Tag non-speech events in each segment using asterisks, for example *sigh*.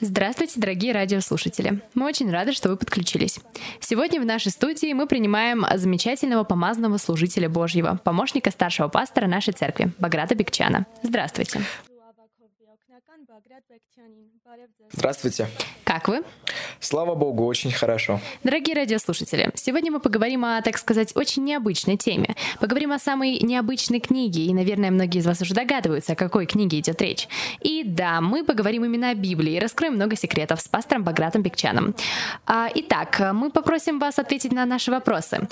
Здравствуйте, дорогие радиослушатели! Мы очень рады, что вы подключились. Сегодня в нашей студии мы принимаем замечательного помазанного служителя Божьего, помощника старшего пастора нашей церкви, Баграта Бекчана. Здравствуйте! Здравствуйте. Как вы? Слава Богу, очень хорошо. Дорогие радиослушатели, сегодня мы поговорим о, так сказать, очень необычной теме. Поговорим о самой необычной книге, и, наверное, многие из вас уже догадываются, о какой книге идет речь. И да, мы поговорим именно о Библии и раскроем много секретов с пастором Багратом Бекчаном. А, итак, мы попросим вас ответить на наши вопросы.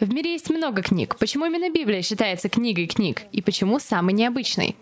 В мире есть много книг. Почему именно Библия считается книгой книг? И почему самой необычной?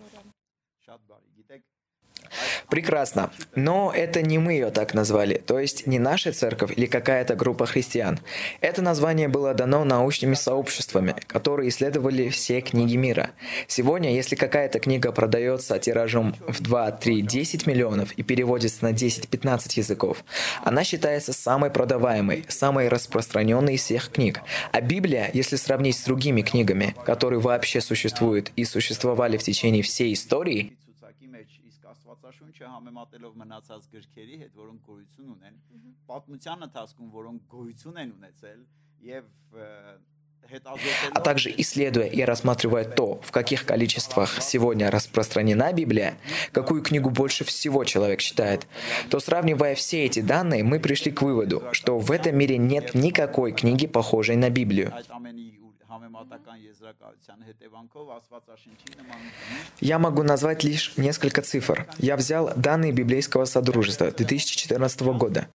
Прекрасно. Но это не мы ее так назвали, то есть не наша церковь или какая-то группа христиан. Это название было дано научными сообществами, которые исследовали все книги мира. Сегодня, если какая-то книга продается тиражом в 2, 3, 10 миллионов и переводится на 10-15 языков, она считается самой продаваемой, самой распространенной из всех книг. А Библия, если сравнить с другими книгами, которые вообще существуют и существовали в течение всей истории, Աստվածաշունչը համեմատելով մնացած գրքերի հետ, որոնք գոյություն ունեն, պատմության ընթացքում որոնք գոյություն են ունեցել եւ а также исследуя и рассматривая то, в каких количествах сегодня распространена Библия, какую книгу больше всего человек читает, то сравнивая все эти данные, мы пришли к выводу, что в этом мире нет никакой книги, похожей на Библию. Я могу назвать лишь несколько цифр. Я взял данные библейского содружества 2014 года.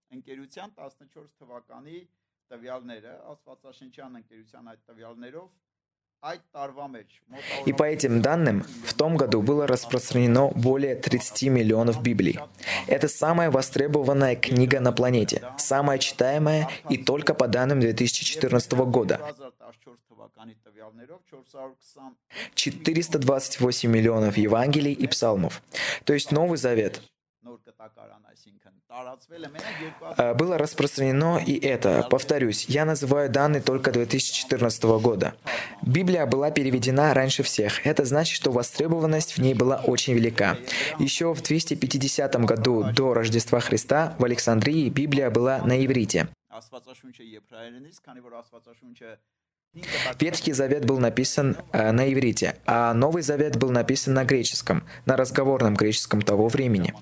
И по этим данным, в том году было распространено более 30 миллионов Библий. Это самая востребованная книга на планете, самая читаемая и только по данным 2014 года. 428 миллионов Евангелий и Псалмов. То есть Новый Завет было распространено и это. Повторюсь, я называю данные только 2014 года. Библия была переведена раньше всех. Это значит, что востребованность в ней была очень велика. Еще в 250 году до Рождества Христа в Александрии Библия была на иврите. Ветхий Завет был написан э, на иврите, а Новый Завет был написан на греческом, на разговорном греческом того времени.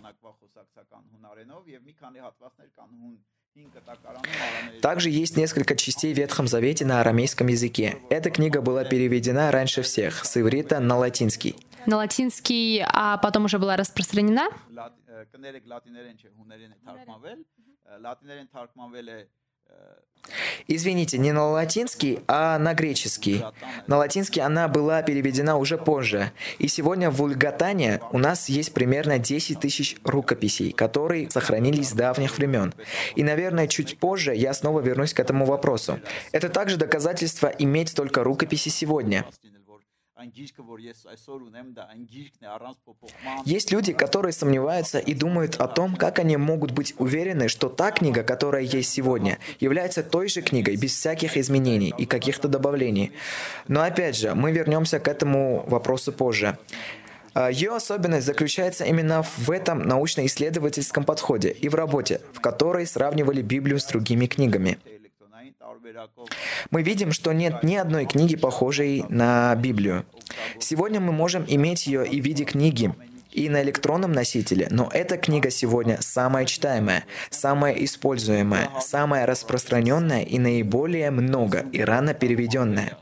Также есть несколько частей в Ветхом Завете на арамейском языке. Эта книга была переведена раньше всех, с иврита на латинский. На латинский, а потом уже была распространена? Извините, не на латинский, а на греческий. На латинский она была переведена уже позже. И сегодня в Вульгатане у нас есть примерно 10 тысяч рукописей, которые сохранились с давних времен. И, наверное, чуть позже я снова вернусь к этому вопросу. Это также доказательство иметь столько рукописей сегодня. Есть люди, которые сомневаются и думают о том, как они могут быть уверены, что та книга, которая есть сегодня, является той же книгой, без всяких изменений и каких-то добавлений. Но опять же, мы вернемся к этому вопросу позже. А, Ее особенность заключается именно в этом научно-исследовательском подходе и в работе, в которой сравнивали Библию с другими книгами. Мы видим, что нет ни одной книги, похожей на Библию. Сегодня мы можем иметь ее и в виде книги, и на электронном носителе, но эта книга сегодня самая читаемая, самая используемая, самая распространенная и наиболее много и рано переведенная.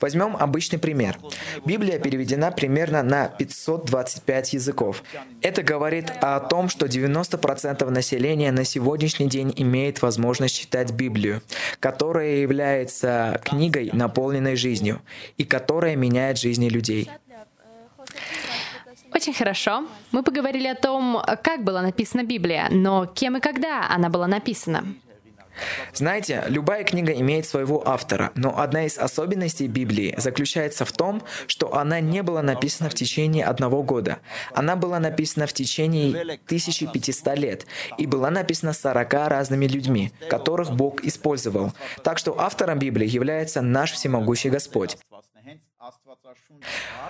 Возьмем обычный пример. Библия переведена примерно на 525 языков. Это говорит о том, что 90% населения на сегодняшний день имеет возможность читать Библию, которая является книгой, наполненной жизнью, и которая меняет жизни людей. Очень хорошо. Мы поговорили о том, как была написана Библия, но кем и когда она была написана. Знаете, любая книга имеет своего автора, но одна из особенностей Библии заключается в том, что она не была написана в течение одного года. Она была написана в течение 1500 лет и была написана 40 разными людьми, которых Бог использовал. Так что автором Библии является наш всемогущий Господь.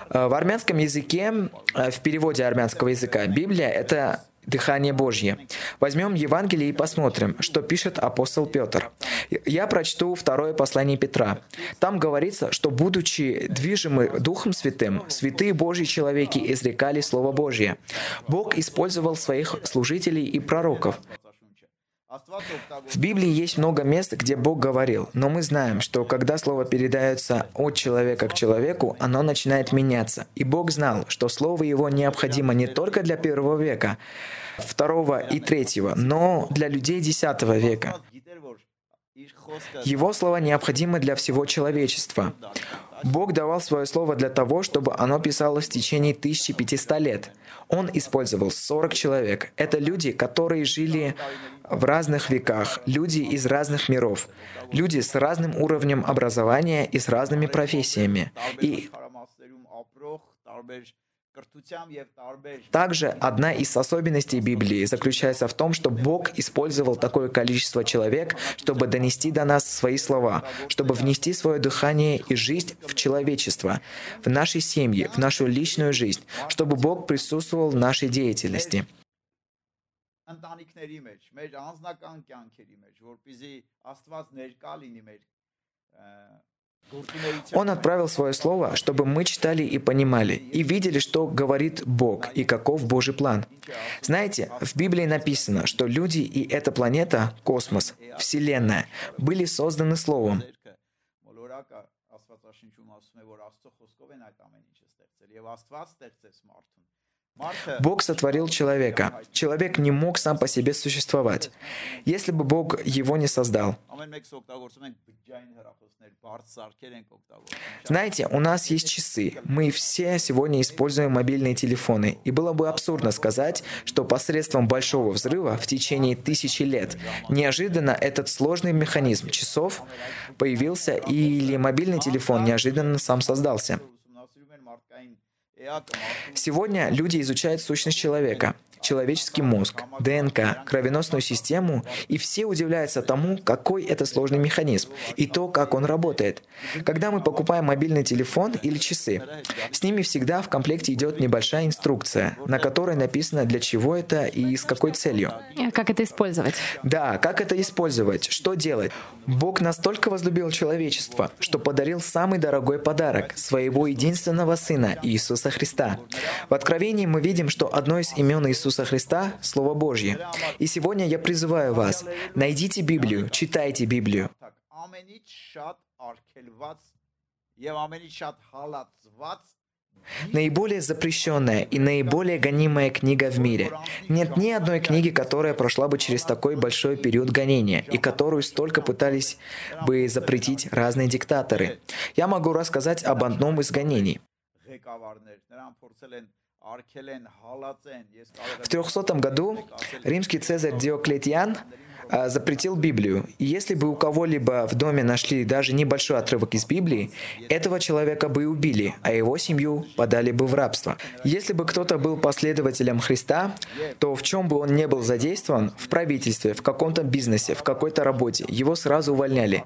В армянском языке, э, в переводе армянского языка, Библия — это дыхание Божье. Возьмем Евангелие и посмотрим, что пишет апостол Петр. Я прочту второе послание Петра. Там говорится, что, будучи движимы Духом Святым, святые Божьи человеки изрекали Слово Божье. Бог использовал своих служителей и пророков. В Библии есть много мест, где Бог говорил, но мы знаем, что когда слово передается от человека к человеку, оно начинает меняться. И Бог знал, что слово его необходимо не только для первого века, второго и третьего, но для людей десятого века. Его слова необходимы для всего человечества. Бог давал свое слово для того, чтобы оно писалось в течение 1500 лет. Он использовал 40 человек. Это люди, которые жили в разных веках, люди из разных миров, люди с разным уровнем образования и с разными профессиями. И также одна из особенностей Библии заключается в том, что Бог использовал такое количество человек, чтобы донести до нас свои слова, чтобы внести свое дыхание и жизнь в человечество, в наши семьи, в нашу личную жизнь, чтобы Бог присутствовал в нашей деятельности. Он отправил свое слово, чтобы мы читали и понимали, и видели, что говорит Бог и каков Божий план. Знаете, в Библии написано, что люди и эта планета, космос, Вселенная, были созданы Словом. Бог сотворил человека. Человек не мог сам по себе существовать, если бы Бог его не создал. Знаете, у нас есть часы. Мы все сегодня используем мобильные телефоны. И было бы абсурдно сказать, что посредством большого взрыва в течение тысячи лет неожиданно этот сложный механизм часов появился или мобильный телефон неожиданно сам создался. Сегодня люди изучают сущность человека, человеческий мозг, ДНК, кровеносную систему, и все удивляются тому, какой это сложный механизм, и то, как он работает. Когда мы покупаем мобильный телефон или часы, с ними всегда в комплекте идет небольшая инструкция, на которой написано, для чего это и с какой целью. Как это использовать? Да, как это использовать, что делать. Бог настолько возлюбил человечество, что подарил самый дорогой подарок — своего единственного Сына Иисуса Христа. В Откровении мы видим, что одно из имен Иисуса Христа — Слово Божье. И сегодня я призываю вас, найдите Библию, читайте Библию. Наиболее запрещенная и наиболее гонимая книга в мире. Нет ни одной книги, которая прошла бы через такой большой период гонения, и которую столько пытались бы запретить разные диктаторы. Я могу рассказать об одном из гонений. В 300 году римский цезарь Диоклетиан а, запретил Библию. И если бы у кого-либо в доме нашли даже небольшой отрывок из Библии, этого человека бы убили, а его семью подали бы в рабство. Если бы кто-то был последователем Христа, то в чем бы он не был задействован, в правительстве, в каком-то бизнесе, в какой-то работе, его сразу увольняли.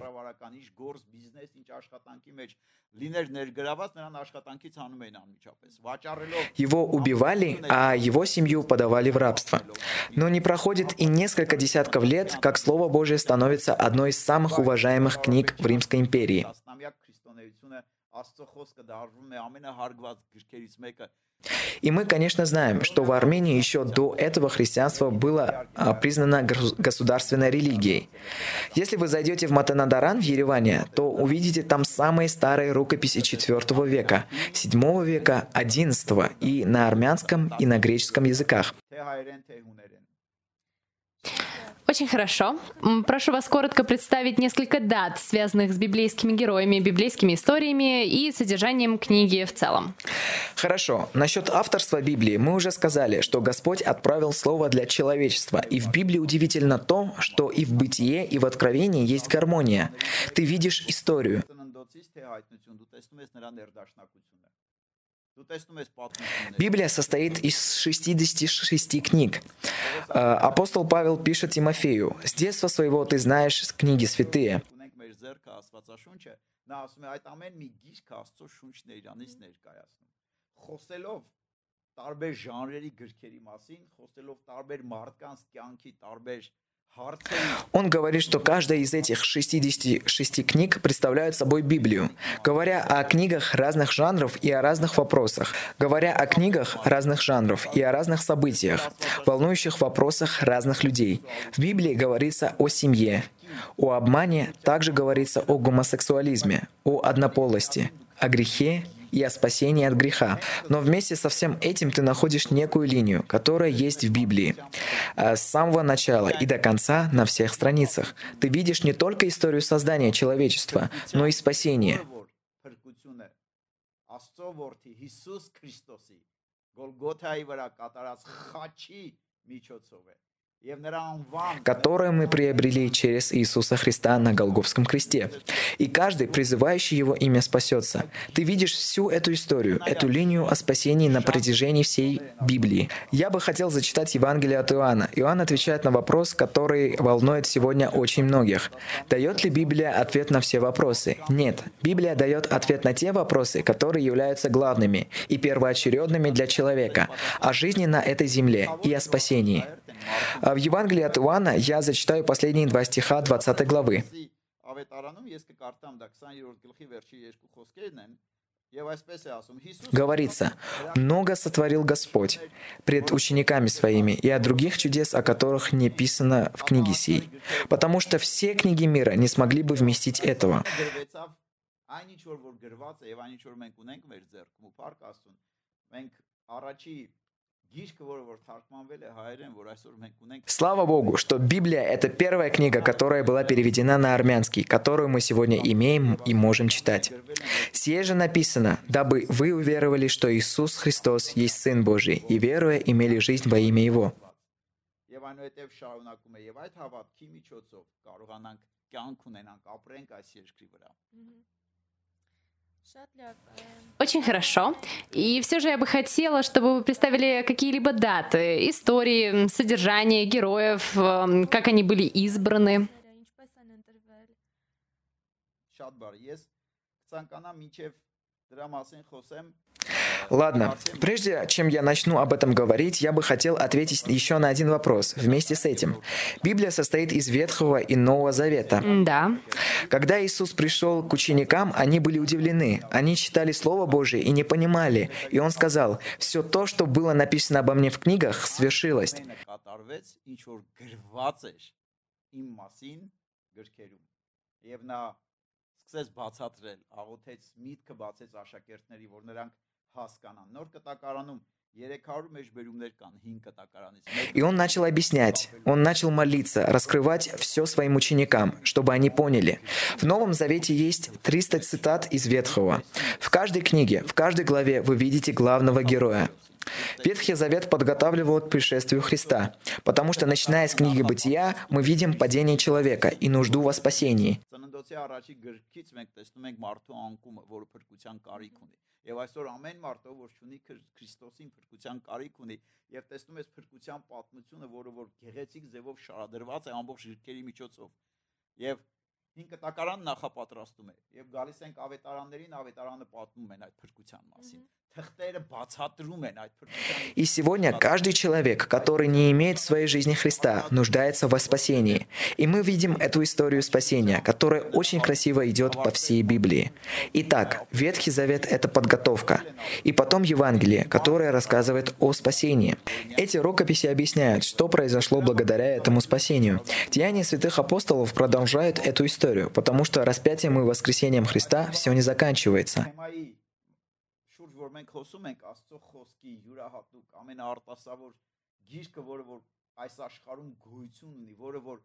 Его убивали, а его семью подавали в рабство. Но не проходит и несколько десятков лет, как Слово Божие становится одной из самых уважаемых книг в Римской империи. И мы, конечно, знаем, что в Армении еще до этого христианство было а, признано государственной религией. Если вы зайдете в Матанадаран в Ереване, то увидите там самые старые рукописи IV века, VII века, XI и на армянском и на греческом языках. Очень хорошо. Прошу вас коротко представить несколько дат, связанных с библейскими героями, библейскими историями и содержанием книги в целом. Хорошо. Насчет авторства Библии мы уже сказали, что Господь отправил слово для человечества. И в Библии удивительно то, что и в бытие, и в откровении есть гармония. Ты видишь историю. Библия состоит из 66 книг. Э, апостол Павел пишет Тимофею, «С детства своего ты знаешь книги святые». տարբեր ժանրերի գրքերի մասին, խոսելով տարբեր մարդկանց կյանքի տարբեր он говорит, что каждая из этих 66 книг представляет собой Библию. Говоря о книгах разных жанров и о разных вопросах, говоря о книгах разных жанров и о разных событиях, волнующих вопросах разных людей. В Библии говорится о семье, о обмане, также говорится о гомосексуализме, о однополости, о грехе и о спасении от греха. Но вместе со всем этим ты находишь некую линию, которая есть в Библии. Э, с самого начала и до конца на всех страницах. Ты видишь не только историю создания человечества, но и спасения. Иисус Христос, Голгота Ивара Катарас Хачи Мичоцове которое мы приобрели через Иисуса Христа на Голговском кресте. И каждый, призывающий Его имя, спасется. Ты видишь всю эту историю, эту линию о спасении на протяжении всей Библии. Я бы хотел зачитать Евангелие от Иоанна. Иоанн отвечает на вопрос, который волнует сегодня очень многих. Дает ли Библия ответ на все вопросы? Нет. Библия дает ответ на те вопросы, которые являются главными и первоочередными для человека, о жизни на этой земле и о спасении. В Евангелии от Иоанна я зачитаю последние два стиха 20 главы. Говорится, «Много сотворил Господь пред учениками своими и о других чудес, о которых не писано в книге сей, потому что все книги мира не смогли бы вместить этого». Слава Богу, что Библия — это первая книга, которая была переведена на армянский, которую мы сегодня имеем и можем читать. Сие же написано, дабы вы уверовали, что Иисус Христос есть Сын Божий, и веруя, имели жизнь во имя Его. Mm-hmm. Очень хорошо. И все же я бы хотела, чтобы вы представили какие-либо даты, истории, содержание героев, эм, как они были избраны. Ладно, прежде чем я начну об этом говорить, я бы хотел ответить еще на один вопрос вместе с этим. Библия состоит из Ветхого и Нового Завета. Да. Когда Иисус пришел к ученикам, они были удивлены. Они читали Слово Божие и не понимали. И Он сказал, все то, что было написано обо мне в книгах, свершилось. Եվ նա սկսեց բացատրել, աղոթեց, միտքը բացեց աշակերտների, որ նրանք հասկանան։ Նոր կտակարանում и он начал объяснять, он начал молиться, раскрывать все своим ученикам, чтобы они поняли. В Новом Завете есть 300 цитат из Ветхого. В каждой книге, в каждой главе вы видите главного героя. Ветхий Завет подготавливал к пришествию Христа, потому что, начиная с книги Бытия, мы видим падение человека и нужду во спасении. Եվ այսօր ամեն մարդ, որ ունի Քրիստոսին փրկության կարիք ունի, եւ տեսնում ես փրկության պատմությունը, որը որ գեղեցիկ ձևով շարադրված է ամբողջ երկերի միջոցով։ Եվ հին կտակարան նախապատրաստում է եւ գալիս ենք ավետարաններին, ավետարանը պատմում են այդ փրկության մասին։ и сегодня каждый человек, который не имеет в своей жизни Христа, нуждается во спасении. И мы видим эту историю спасения, которая очень красиво идет по всей Библии. Итак, Ветхий Завет — это подготовка. И потом Евангелие, которое рассказывает о спасении. Эти рукописи объясняют, что произошло благодаря этому спасению. Деяния святых апостолов продолжают эту историю, потому что распятием и воскресением Христа все не заканчивается որ մենք խոսում ենք Աստծո խոսքի յուրահատուկ ամենաարտասավոր գիրքը, որը որ այս աշխարհում գոյություն ունի, որը որ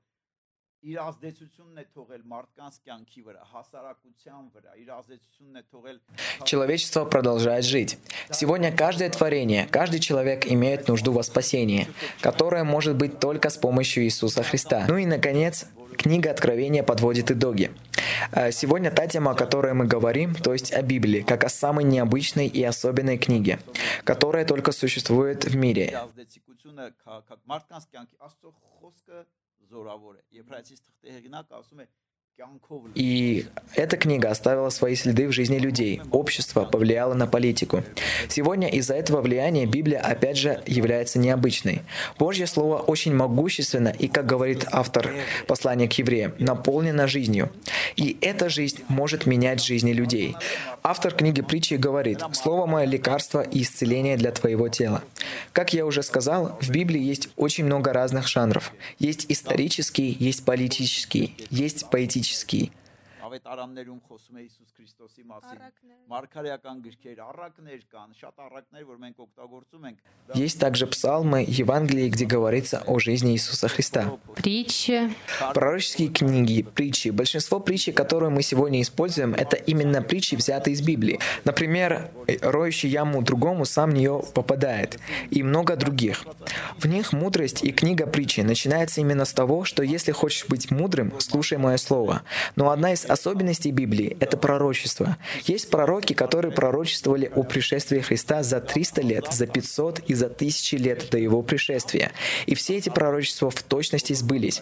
իր ազդեցությունն է թողել մարդկանց կյանքի վրա, հասարակության վրա, իր ազդեցությունն է թողել Человечество продолжает жить. Сегодня каждое творение, каждый человек имеет нужду во спасении, которое может быть только с помощью Иисуса Христа. Ну и, наконец, книга Откровения подводит итоги. А сегодня та тема, о которой мы говорим, то есть о Библии, как о самой необычной и особенной книге, которая только существует в мире. И эта книга оставила свои следы в жизни людей. Общество повлияло на политику. Сегодня из-за этого влияния Библия опять же является необычной. Божье Слово очень могущественно и, как говорит автор послания к евреям, наполнено жизнью. И эта жизнь может менять жизни людей. Автор книги притчи говорит, «Слово мое – лекарство и исцеление для твоего тела». Как я уже сказал, в Библии есть очень много разных жанров. Есть исторический, есть политический, есть поэтический Սաղավետ արաններում խոսում է Հիսուս Քրիստոսի մասին։ Մարգարեական գրքեր, առակներ կան, շատ առակներ, որ մենք օգտագործում ենք։ Есть также псалмы Евангелие, где говорится о жизни Иисуса Христа. Притчи. Пророческие книги, притчи. Большинство притчи, которые мы сегодня используем, это именно притчи, взятые из Библии. Например, э, роющий яму другому сам в нее попадает. И много других. В них мудрость и книга притчи начинается именно с того, что если хочешь быть мудрым, слушай мое слово. Но одна из особенностей Библии — это пророчество. Есть пророки, которые пророчествовали о пришествии Христа за 300 лет, за 500 и за тысячи лет до его пришествия. И все эти пророчества в точности сбылись.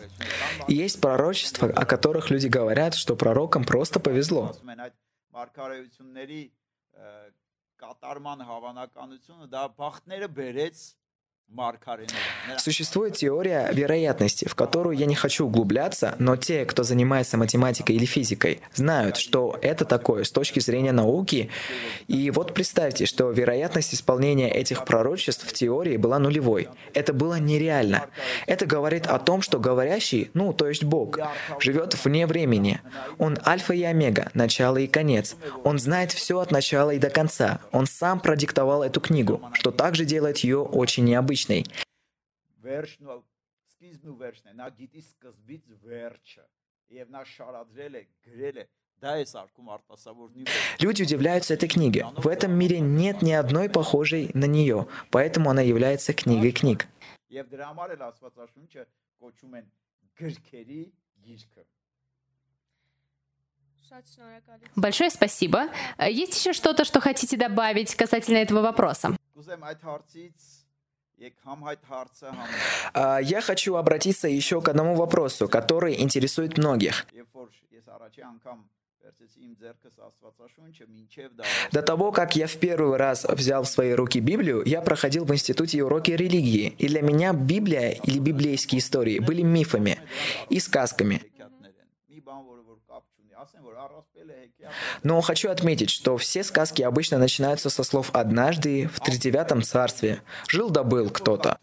И есть пророчества, о которых люди говорят, что пророкам просто повезло. կատարման հավանականությունը դա բախտները բերեց Существует теория вероятности, в которую я не хочу углубляться, но те, кто занимается математикой или физикой, знают, что это такое с точки зрения науки. И вот представьте, что вероятность исполнения этих пророчеств в теории была нулевой. Это было нереально. Это говорит о том, что говорящий, ну, то есть Бог, живет вне времени. Он альфа и омега, начало и конец. Он знает все от начала и до конца. Он сам продиктовал эту книгу, что также делает ее очень необычной обычный. Люди удивляются этой книге. В этом мире нет ни одной похожей на нее, поэтому она является книгой книг. Большое спасибо. Есть еще что-то, что хотите добавить касательно этого вопроса? Я хочу обратиться еще к одному вопросу, который интересует многих. До того, как я в первый раз взял в свои руки Библию, я проходил в институте уроки религии, и для меня Библия или библейские истории были мифами и сказками. Но хочу отметить, что все сказки обычно начинаются со слов «однажды в тридевятом царстве жил да был кто-то».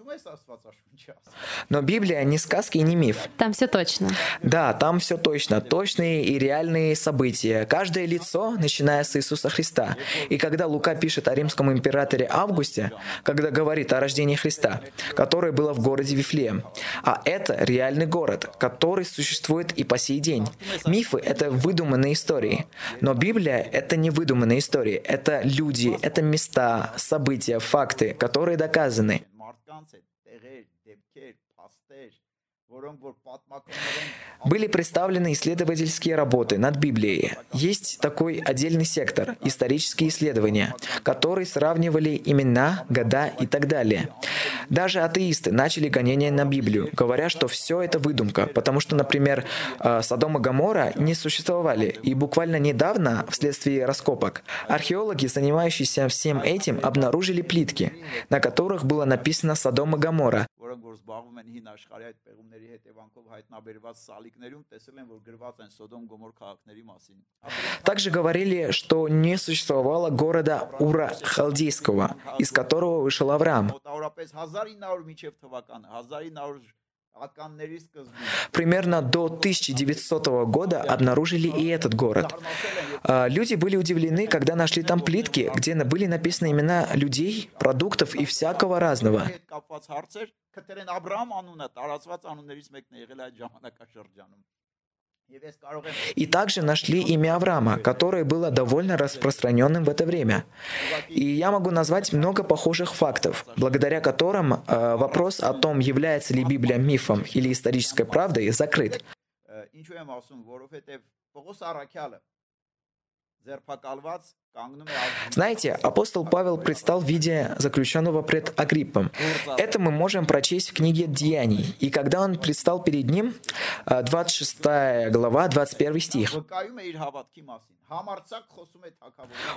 Но Библия не сказки и не миф. Там все точно. Да, там все точно. Точные и реальные события. Каждое лицо, начиная с Иисуса Христа. И когда Лука пишет о римском императоре Августе, когда говорит о рождении Христа, которое было в городе Вифлеем. А это реальный город, который существует и по сей день. Мифы — это выдуманные истории. Но Библия — это не выдуманные истории. Это люди, это места, события, факты, которые доказаны. մարդկանց հետ տեղեր Были представлены исследовательские работы над Библией. Есть такой отдельный сектор – исторические исследования, которые сравнивали имена, года и так далее. Даже атеисты начали гонения на Библию, говоря, что все это выдумка, потому что, например, э, Содом и Гамора не существовали, и буквально недавно, вследствие раскопок, археологи, занимающиеся всем этим, обнаружили плитки, на которых было написано Содом и Гамора, также говорили, что не существовало города Ура Халдейского, из которого вышел Авраам. Примерно до 1900 года обнаружили и этот город. А, люди были удивлены, когда нашли там плитки, где были написаны имена людей, продуктов и всякого разного. И также нашли имя Авраама, которое было довольно распространенным в это время. И я могу назвать много похожих фактов, благодаря которым э, вопрос о том, является ли Библия мифом или исторической правдой, закрыт. Знаете, апостол Павел предстал в виде заключенного пред Агриппом. Это мы можем прочесть в книге «Деяний». И когда он предстал перед ним, а, 26 глава, 21 стих.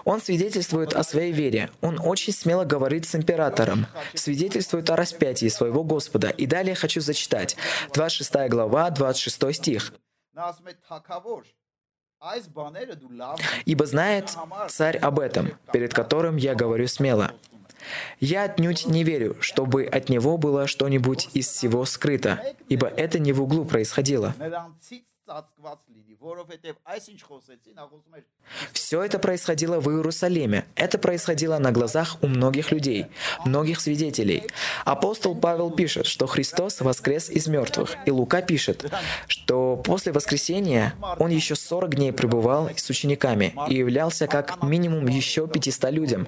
Он свидетельствует о своей вере. Он очень смело говорит с императором. Свидетельствует о распятии своего Господа. И далее хочу зачитать. 26 глава, 26 стих. «Ибо знает царь об этом, перед которым я говорю смело. Я отнюдь не верю, чтобы от него было что-нибудь из всего скрыто, ибо это не в углу происходило. նրանցից ծածկված լինի որովհետև այսինչ խոսեցի նա խոսում էր Все это происходило в Иерусалиме. Это происходило на глазах у многих людей, многих свидетелей. Апостол Павел пишет, что Христос воскрес из мертвых. И Лука пишет, что после воскресения он еще 40 дней пребывал с учениками и являлся как минимум еще 500 людям.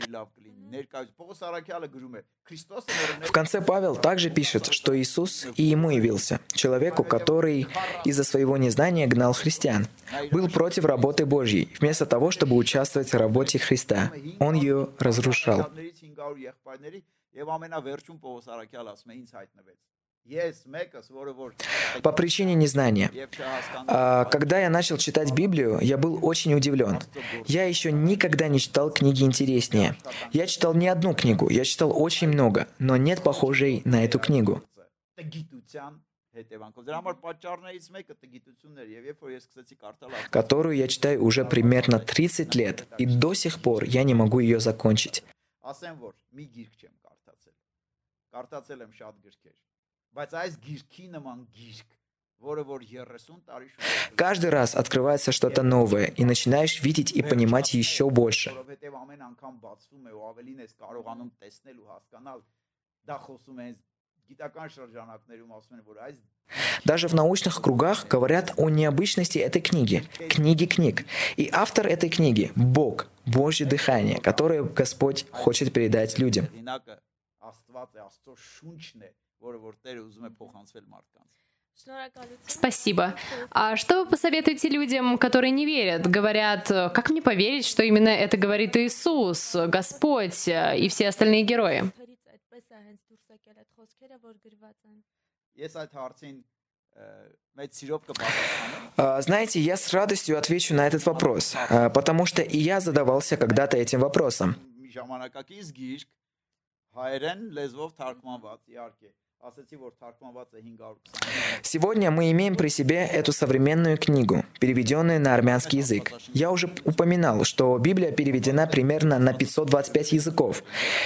В конце Павел также пишет, что Иисус и ему явился, человеку, который из-за своего незнания гнал христиан, был против работы Божьей, вместо того, чтобы участвовать в работе Христа. Он ее разрушал. По причине незнания. А, когда я начал читать Библию, я был очень удивлен. Я еще никогда не читал книги интереснее. Я читал не одну книгу, я читал очень много, но нет похожей на эту книгу. Которую я читаю уже примерно 30 лет, и до сих пор я не могу ее закончить. բայց այս գիրքի նման գիրք *sighs* որը որ 30 տարի շուտ Каждый раз открывается что-то новое, и начинаешь видеть и понимать еще больше. որովհետեւ ամեն անգամ բացվում է ու ավելին ես կարողանում տեսնել ու հասկանալ դա խոսում է գիտական շրջանակներում ասում են որ այս Даже в научных кругах говорят о необычности этой книги, книги книг. И автор этой книги – Бог, Божье дыхание, которое Господь хочет передать людям. Спасибо. А что вы посоветуете людям, которые не верят? Говорят, как мне поверить, что именно это говорит Иисус, Господь и все остальные герои? Знаете, я с радостью отвечу на этот вопрос, потому что и я задавался когда-то этим вопросом. Сегодня мы имеем при себе эту современную книгу, переведенную на армянский язык. Я уже упоминал, что Библия переведена примерно на 525 языков.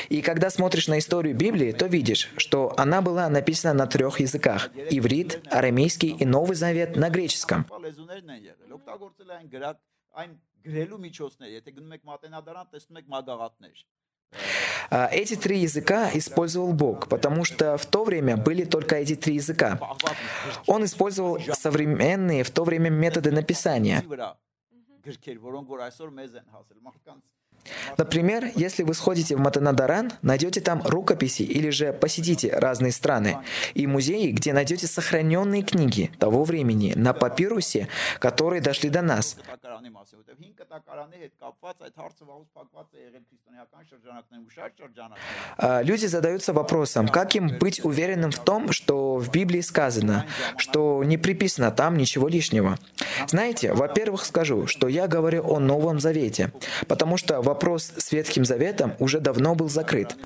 И когда смотришь на историю Библии, то видишь, что она была написана на трех языках — иврит, арамейский и Новый Завет на греческом. А, эти три языка использовал Бог, потому что в то время были только эти три языка. Он использовал современные в то время методы написания. Например, если вы сходите в Матанадаран, найдете там рукописи или же посетите разные страны и музеи, где найдете сохраненные книги того времени на папирусе, которые дошли до нас. А, люди задаются вопросом, как им быть уверенным в том, что в Библии сказано, что не приписано там ничего лишнего. Знаете, во-первых, скажу, что я говорю о Новом Завете, потому что в вопрос с Ветхим Заветом уже давно был закрыт.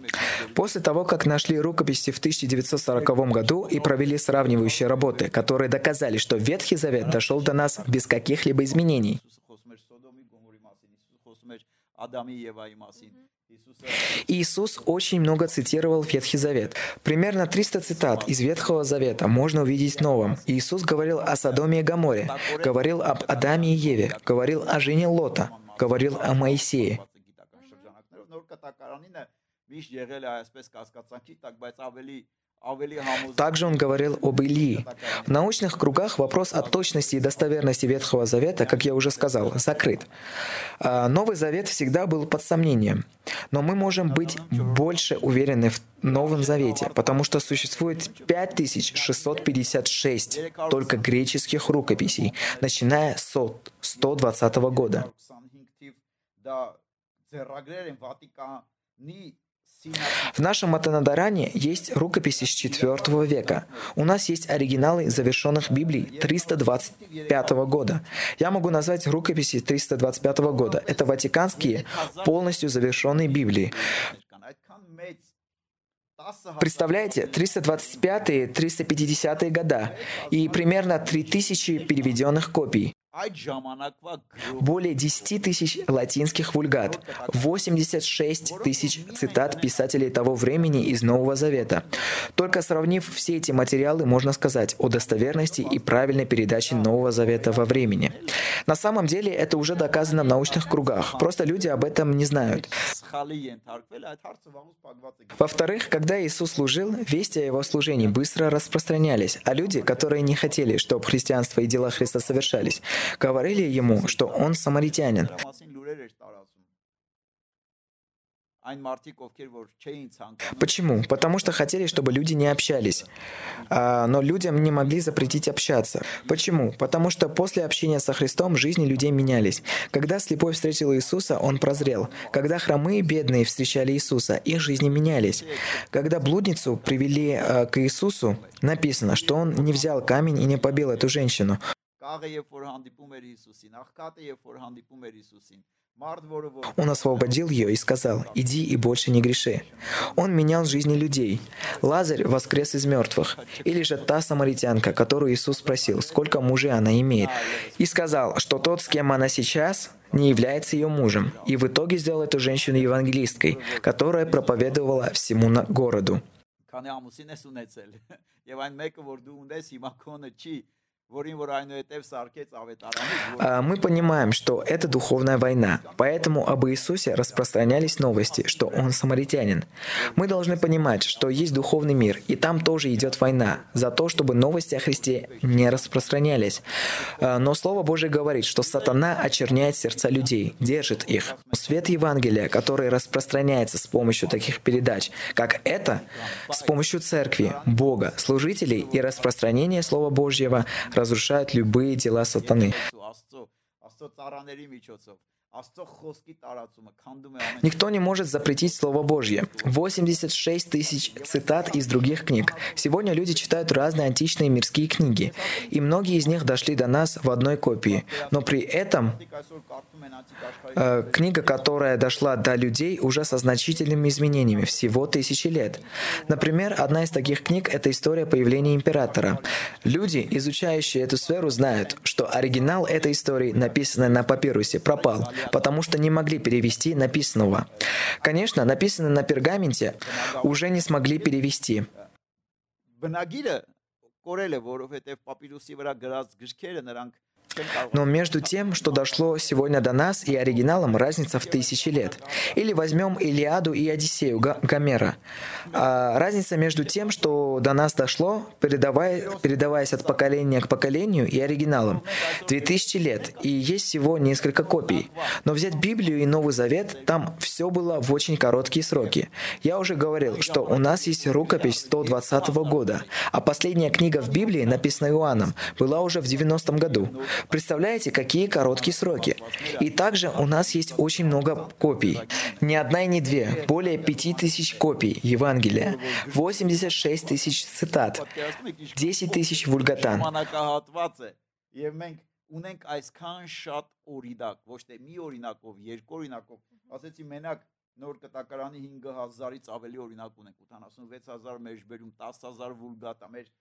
После того, как нашли рукописи в 1940 году и провели сравнивающие работы, которые доказали, что Ветхий Завет дошел до нас без каких-либо изменений. Иисус очень много цитировал Ветхий Завет. Примерно 300 цитат из Ветхого Завета можно увидеть в Новом. Иисус говорил о Содоме и Гаморе, говорил об Адаме и Еве, говорил о жене Лота, говорил о Моисее գիտական շրջանակներով նոր կտակարանինը միշտ եղել է այսպես կասկածանքի տակ բայց ավելի ավելի համոզված Также он говорил об Илии. В научных кругах вопрос о точности и достоверности Ветхого Завета, как я уже сказал, закрыт. А Новый Завет всегда был под сомнением. Но мы можем быть больше уверены в Новом Завете, потому что существует 5656 только греческих рукописей, начиная с 120 года. В нашем Матанадаране есть рукописи с IV века. У нас есть оригиналы завершенных Библий 325 года. Я могу назвать рукописи 325 года. Это ватиканские, полностью завершенные Библии. Представляете, 325-350 года и примерно 3000 переведенных копий. Более 10 тысяч латинских вульгат, 86 тысяч цитат писателей того времени из Нового Завета. Только сравнив все эти материалы, можно сказать о достоверности и правильной передаче Нового Завета во времени. На самом деле это уже доказано в научных кругах, просто люди об этом не знают. Во-вторых, когда Иисус служил, вести о его служении быстро распространялись, а люди, которые не хотели, чтобы христианство и дела Христа совершались, говорили ему, что он самаритянин. Почему? Потому что хотели, чтобы люди не общались. А, но людям не могли запретить общаться. Почему? Потому что после общения со Христом жизни людей менялись. Когда слепой встретил Иисуса, он прозрел. Когда хромые бедные встречали Иисуса, их жизни менялись. Когда блудницу привели а, к Иисусу, написано, что он не взял камень и не побил эту женщину. Он освободил ее и сказал, «Иди и больше не греши». Он менял жизни людей. Лазарь воскрес из мертвых. Или же та самаритянка, которую Иисус спросил, сколько мужей она имеет. И сказал, что тот, с кем она сейчас, не является ее мужем. И в итоге сделал эту женщину евангелисткой, которая проповедовала всему городу. *laughs* мы понимаем, что это духовная война, поэтому об Иисусе распространялись новости, что Он самаритянин. Мы должны понимать, что есть духовный мир, и там тоже идет война за то, чтобы новости о Христе не распространялись. А, но Слово Божье говорит, что сатана очерняет сердца людей, держит их. Свет Евангелия, который распространяется с помощью таких передач, как это, с помощью церкви, Бога, служителей и распространения Слова Божьего, разрушает любые дела сатаны. Никто не может запретить Слово Божье. 86 тысяч цитат из других книг. Сегодня люди читают разные античные мирские книги, и многие из них дошли до нас в одной копии. Но при этом э, книга, которая дошла до людей уже со значительными изменениями, всего тысячи лет. Например, одна из таких книг — это история появления императора. Люди, изучающие эту сферу, знают, что оригинал этой истории, написанный на папирусе, пропал — потому что не могли перевести написанного. Конечно, написанное на пергаменте уже не смогли перевести. Но между тем, что дошло сегодня до нас, и оригиналом разница в тысячи лет. Или возьмем Илиаду и Одиссею Гомера. А разница между тем, что до нас дошло, передавая, передаваясь от поколения к поколению, и оригиналом. Две тысячи лет, и есть всего несколько копий. Но взять Библию и Новый Завет, там все было в очень короткие сроки. Я уже говорил, что у нас есть рукопись 120 года, а последняя книга в Библии, написанная Иоанном, была уже в 90 году. Представляете, какие короткие сроки. И также у нас есть очень много копий. Не одна и не две. Более пяти тысяч копий Евангелия. 86 тысяч цитат. 10 тысяч вульгатан. ունենք այսքան շատ օրինակ, ոչ թե մի օրինակով, երկու օրինակով, ասեցի մենակ նոր կտակարանի 5000-ից ավելի օրինակ ունենք, 86000 մեջբերում, 10000 վուլգատա, մեր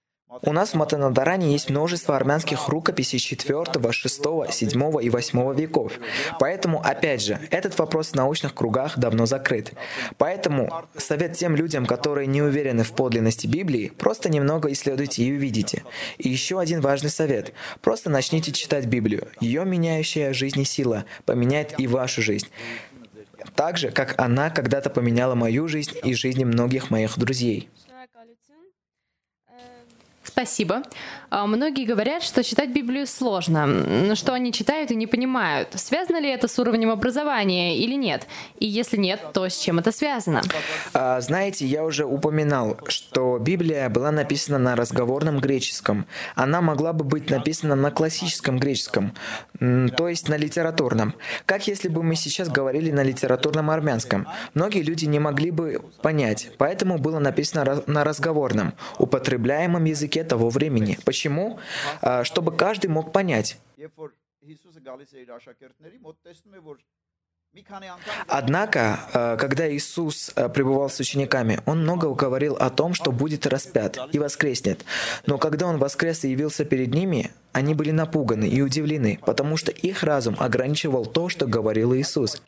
у нас в Матанадаране есть множество армянских рукописей 4, 6, 7 и 8 веков. Поэтому, опять же, этот вопрос в научных кругах давно закрыт. Поэтому совет тем людям, которые не уверены в подлинности Библии, просто немного исследуйте и увидите. И еще один важный совет. Просто начните читать Библию. Ее меняющая жизнь и сила поменяет и вашу жизнь. Так же, как она когда-то поменяла мою жизнь и жизни многих моих друзей. Спасибо. А, Многие говорят, что читать Библию сложно, что они читают и не понимают. Связано ли это с уровнем образования или нет? И если нет, то с чем это связано? А, знаете, я уже упоминал, что Библия была написана на разговорном греческом. Она могла бы быть написана на классическом греческом, то есть на литературном. Как если бы мы сейчас говорили на литературном армянском. Многие люди не могли бы понять, поэтому было написано на разговорном, употребляемом языке языке того времени. Почему? А, чтобы каждый мог понять. Однако, а, когда Иисус а, пребывал с учениками, Он много говорил о том, что будет распят и воскреснет. Но когда Он воскрес и явился перед ними, они были напуганы и удивлены, потому что их разум ограничивал то, что говорил Иисус.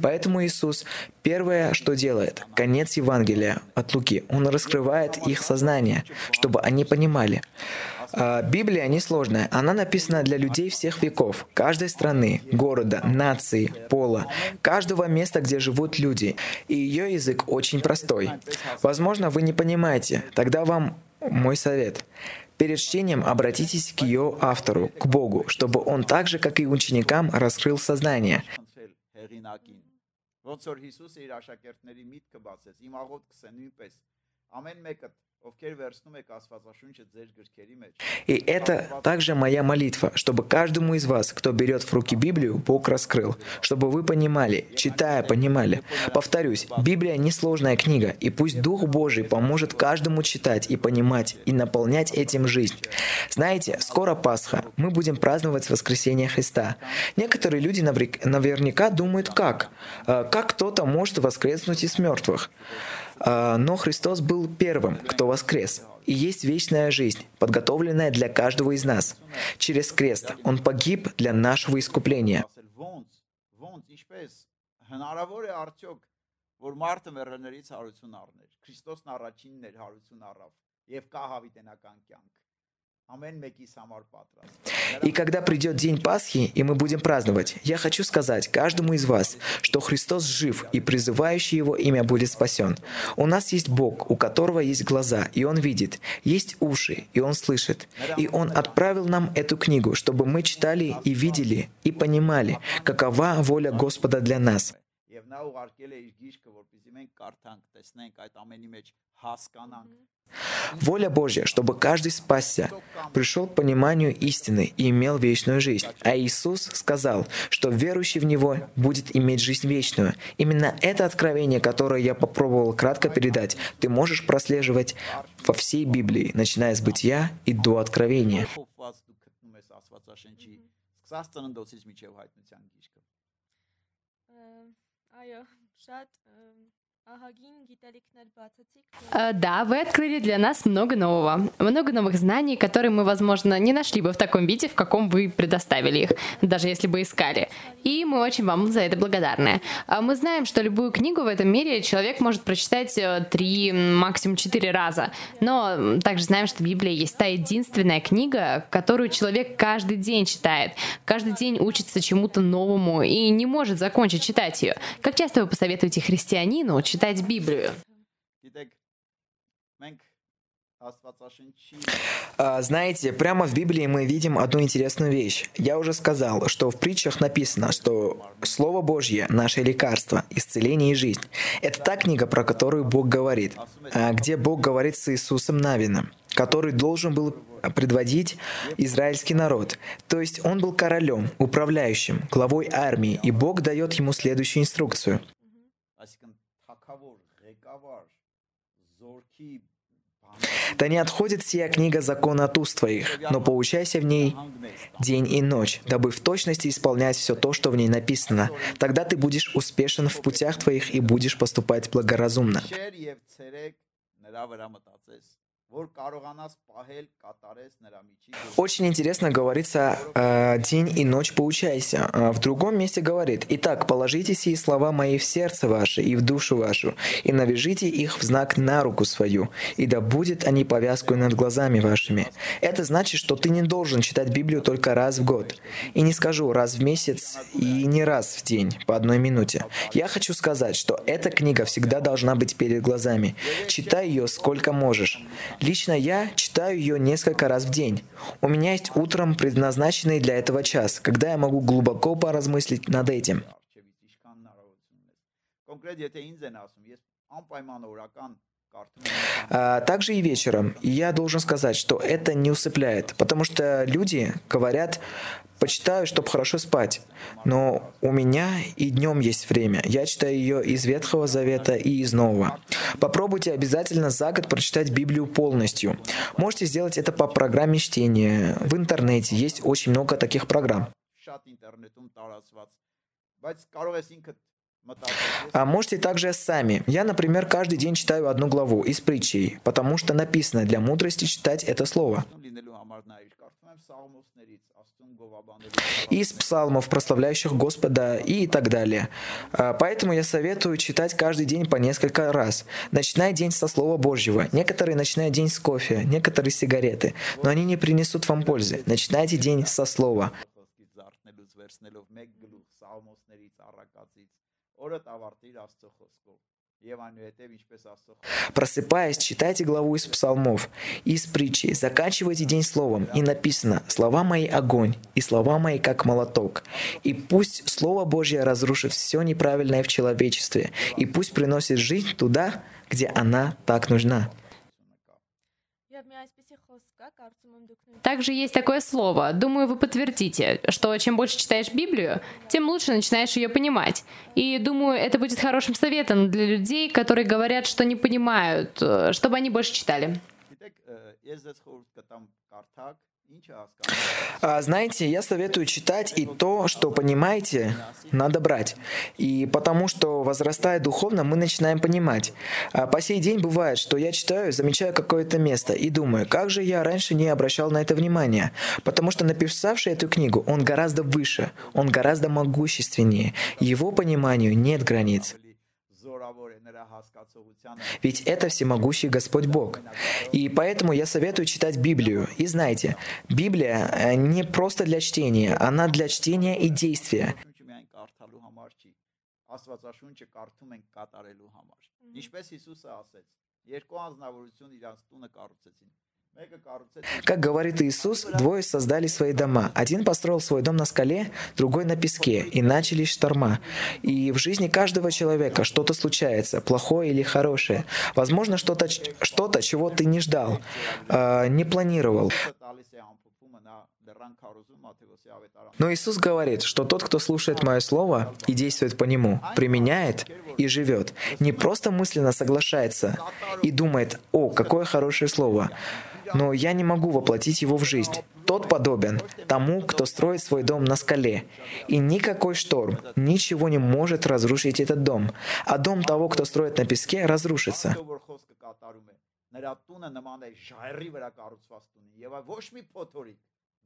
Поэтому Иисус первое, что делает, конец Евангелия от Луки, Он раскрывает их сознание, чтобы они понимали. А, Библия несложная, она написана для людей всех веков, каждой страны, города, нации, пола, каждого места, где живут люди, и ее язык очень простой. Возможно, вы не понимаете, тогда вам мой совет. Перед чтением обратитесь к ее автору, к Богу, чтобы он так же, как и ученикам, раскрыл сознание – հեղինակին։ Ոնց որ Հիսուսը իր աշակերտների միտքը բացեց, իմ աղոթքս է նույնպես։ Ամեն մեկը, И это также моя молитва, чтобы каждому из вас, кто берет в руки Библию, Бог раскрыл, чтобы вы понимали, читая, понимали. Повторюсь, Библия — не сложная книга, и пусть Дух Божий поможет каждому читать и понимать, и наполнять этим жизнь. Знаете, скоро Пасха, мы будем праздновать воскресение Христа. Некоторые люди наверняка думают, как? Э, как кто-то может воскреснуть из мертвых? А, Но Христос был первым, кто воскрес. И есть вечная жизнь, подготовленная для каждого из нас. Через крест Он погиб для нашего искупления. ասել ոնց, ոնց, ինչպես հնարավոր է արդյոք, որ մարդը մեռելներից հարություն առներ։ Քրիստոսն առաջինն էր հարություն առավ եւ կա հավիտենական կյանք։ И когда придет день Пасхи, и мы будем праздновать, я хочу сказать каждому из вас, что Христос жив, и призывающий Его имя будет спасен. У нас есть Бог, у которого есть глаза, и Он видит, есть уши, и Он слышит. И Он отправил нам эту книгу, чтобы мы читали и видели, и понимали, какова воля Господа для нас. Եվ նա ուղարկել է իր գիրքը, որպեսզի մենք կարդանք, տեսնենք այդ ամենի մեջ հասկանանք։ Воля Божья, чтобы каждый спасся, пришел к пониманию истины и имел вечную жизнь. А Иисус сказал, что верующий в Него будет иметь жизнь вечную. Именно это откровение, которое я попробовал кратко передать, ты можешь прослеживать во всей Библии, начиная с Бытия и до Откровения. Э, да, вы открыли для нас много нового. Много новых знаний, которые мы, возможно, не нашли бы в таком виде, в каком вы предоставили их, даже если бы искали. И мы очень вам за это благодарны. А мы знаем, что любую книгу в этом мире человек может прочитать э, три, максимум четыре раза. Но также знаем, что Библия есть та единственная книга, которую человек каждый день читает. Каждый день учится чему-то новому и не может закончить читать ее. Как часто вы посоветуете христианину читать читать Библию. А, знаете, прямо в Библии мы видим одну интересную вещь. Я уже сказал, что в притчах написано, что Слово Божье – наше лекарство, исцеление и жизнь. Это та книга, про которую Бог говорит, а, где Бог говорит с Иисусом Навином, который должен был предводить израильский народ. То есть он был королем, управляющим, главой армии, и Бог дает ему следующую инструкцию – «Да не отходит сия книга закона от уст твоих, но поучайся в ней день и ночь, дабы в точности исполнять все то, что в ней написано. Тогда ты будешь успешен в путях твоих и будешь поступать благоразумно». Очень интересно говорится э, «день и ночь поучайся». А в другом месте говорит «Итак, положите сии слова мои в сердце ваше и в душу вашу, и навяжите их в знак на руку свою, и да будет они повязкой над глазами вашими». Это значит, что ты не должен читать Библию только раз в год. И не скажу раз в месяц и не раз в день, по одной минуте. Я хочу сказать, что эта книга всегда должна быть перед глазами. Читай ее сколько можешь. Лично я читаю ее несколько раз в день. У меня есть утром предназначенный для этого час, когда я могу глубоко поразмыслить над этим. А, также и вечером. Я должен сказать, что это не усыпляет, потому что люди говорят, почитаю, чтобы хорошо спать. Но у меня и днем есть время. Я читаю ее из Ветхого Завета и из Нового. Попробуйте обязательно за год прочитать Библию полностью. Можете сделать это по программе чтения. В интернете есть очень много таких программ. А можете также сами. Я, например, каждый день читаю одну главу из притчей, потому что написано для мудрости читать это слово. Из псалмов, прославляющих Господа и так далее. А, поэтому я советую читать каждый день по несколько раз. Начинай день со Слова Божьего. Некоторые начинают день с кофе, некоторые с сигареты, но они не принесут вам пользы. Начинайте день со Слова խոսքից զարթնելուց վերցնելով մեկ գլուխ Սաղմոսներից, առակացից, օրը ավարտիր Աստծո խոսքով։ Եվ այնուհետև ինչպես Աստծո խոսքը Просыпаясь, читайте главу из псалмов, из притчи, заканчивайте день словом. И написано «Слова мои – огонь, и слова мои – как молоток». И пусть Слово Божье разрушит все неправильное в человечестве, и пусть приносит жизнь туда, где она так нужна. Также есть такое слово. Думаю, вы подтвердите, что чем больше читаешь Библию, тем лучше начинаешь ее понимать. И думаю, это будет хорошим советом для людей, которые говорят, что не понимают, э, чтобы они больше читали. А, знаете, я советую читать и то, что понимаете, надо брать. И потому что, возрастая духовно, мы начинаем понимать. А, по сей день бывает, что я читаю, замечаю какое-то место и думаю, как же я раньше не обращал на это внимания. Потому что написавший эту книгу, он гораздо выше, он гораздо могущественнее. Его пониманию нет границ. Ведь это всемогущий Господь Бог. И поэтому я советую читать Библию. И знайте, Библия э, не просто для чтения, она для чтения и действия. Շունչը միայն կարդալու համար չի։ Աստվածաշունչը կարդում ենք կատարելու համար։ Ինչպես Հիսուսը ասեց, երկու անznավորություն իրանց տունը կառուցեցին։ Մեկը կառուցեց как говорит Иисус, двое создали свои дома. Один построил свой дом на скале, другой на песке, и начались шторма. И в жизни каждого человека что-то случается, плохое или хорошее. Возможно, что-то, что-то чего ты не ждал, э, не планировал. Но Иисус говорит, что тот, кто слушает Мое Слово и действует по нему, применяет и живет, не просто мысленно соглашается и думает, «О, какое хорошее Слово!» но я не могу воплотить его в жизнь. Тот подобен тому, кто строит свой дом на скале. И никакой шторм, ничего не может разрушить этот дом. А дом того, кто строит на песке, разрушится. Ով որ խոսքը կատարում է, նրա տունը նման է ժայռի վրա կառուցված տունի, եւ այ ոչ մի փոթորիկ,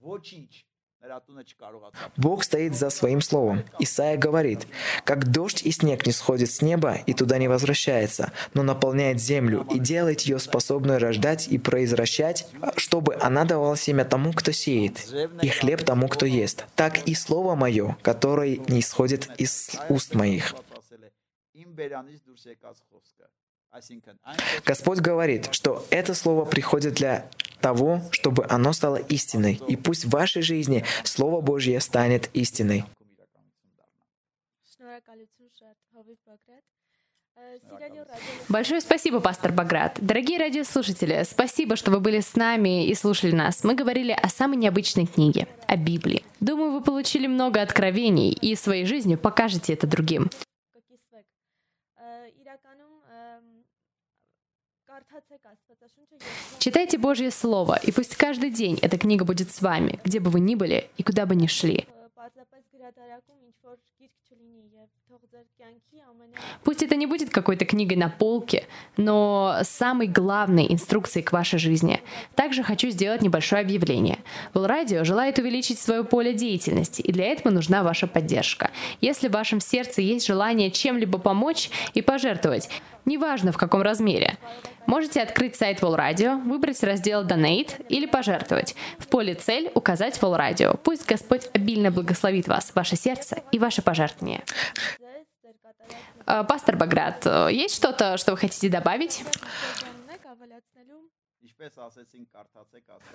ոչինչ նրա տունը չկարողացավ։ Бог стоит за своим словом. Исаия говорит, как дождь и снег не сходит с неба и туда не возвращается, но наполняет землю и делает ее способной рождать и произвращать, чтобы она давала семя тому, кто сеет, и хлеб тому, кто ест. Так и слово мое, которое не исходит из уст моих. Господь говорит, что это слово приходит для того, чтобы оно стало истиной. И пусть в вашей жизни Слово Божье станет истиной. Большое спасибо, пастор Баграт. Дорогие радиослушатели, спасибо, что вы были с нами и слушали нас. Мы говорили о самой необычной книге, о Библии. Думаю, вы получили много откровений и своей жизнью покажете это другим. Читайте Божье Слово, и пусть каждый день эта книга будет с вами, где бы вы ни были и куда бы ни шли. Пусть это не будет какой-то книгой на полке, но самой главной инструкцией к вашей жизни. Также хочу сделать небольшое объявление. Well Radio желает увеличить свое поле деятельности, и для этого нужна ваша поддержка. Если в вашем сердце есть желание чем-либо помочь и пожертвовать, неважно в каком размере. Можете открыть сайт Волрадио, выбрать раздел «Донейт» или «Пожертвовать». В поле «Цель» указать Волрадио. Пусть Господь обильно благословит вас, ваше сердце и ваше пожертвование. Э, пастор Баграт, э, есть что-то, что вы хотите добавить?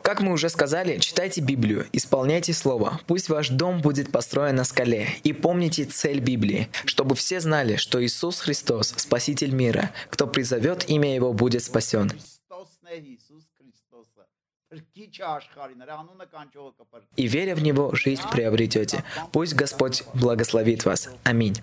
Как мы уже сказали, читайте Библию, исполняйте Слово. Пусть ваш дом будет построен на скале. И помните цель Библии, чтобы все знали, что Иисус Христос – Спаситель мира. Кто призовет имя Его, будет спасен. И веря в Него, жизнь приобретете. Пусть Господь благословит вас. Аминь.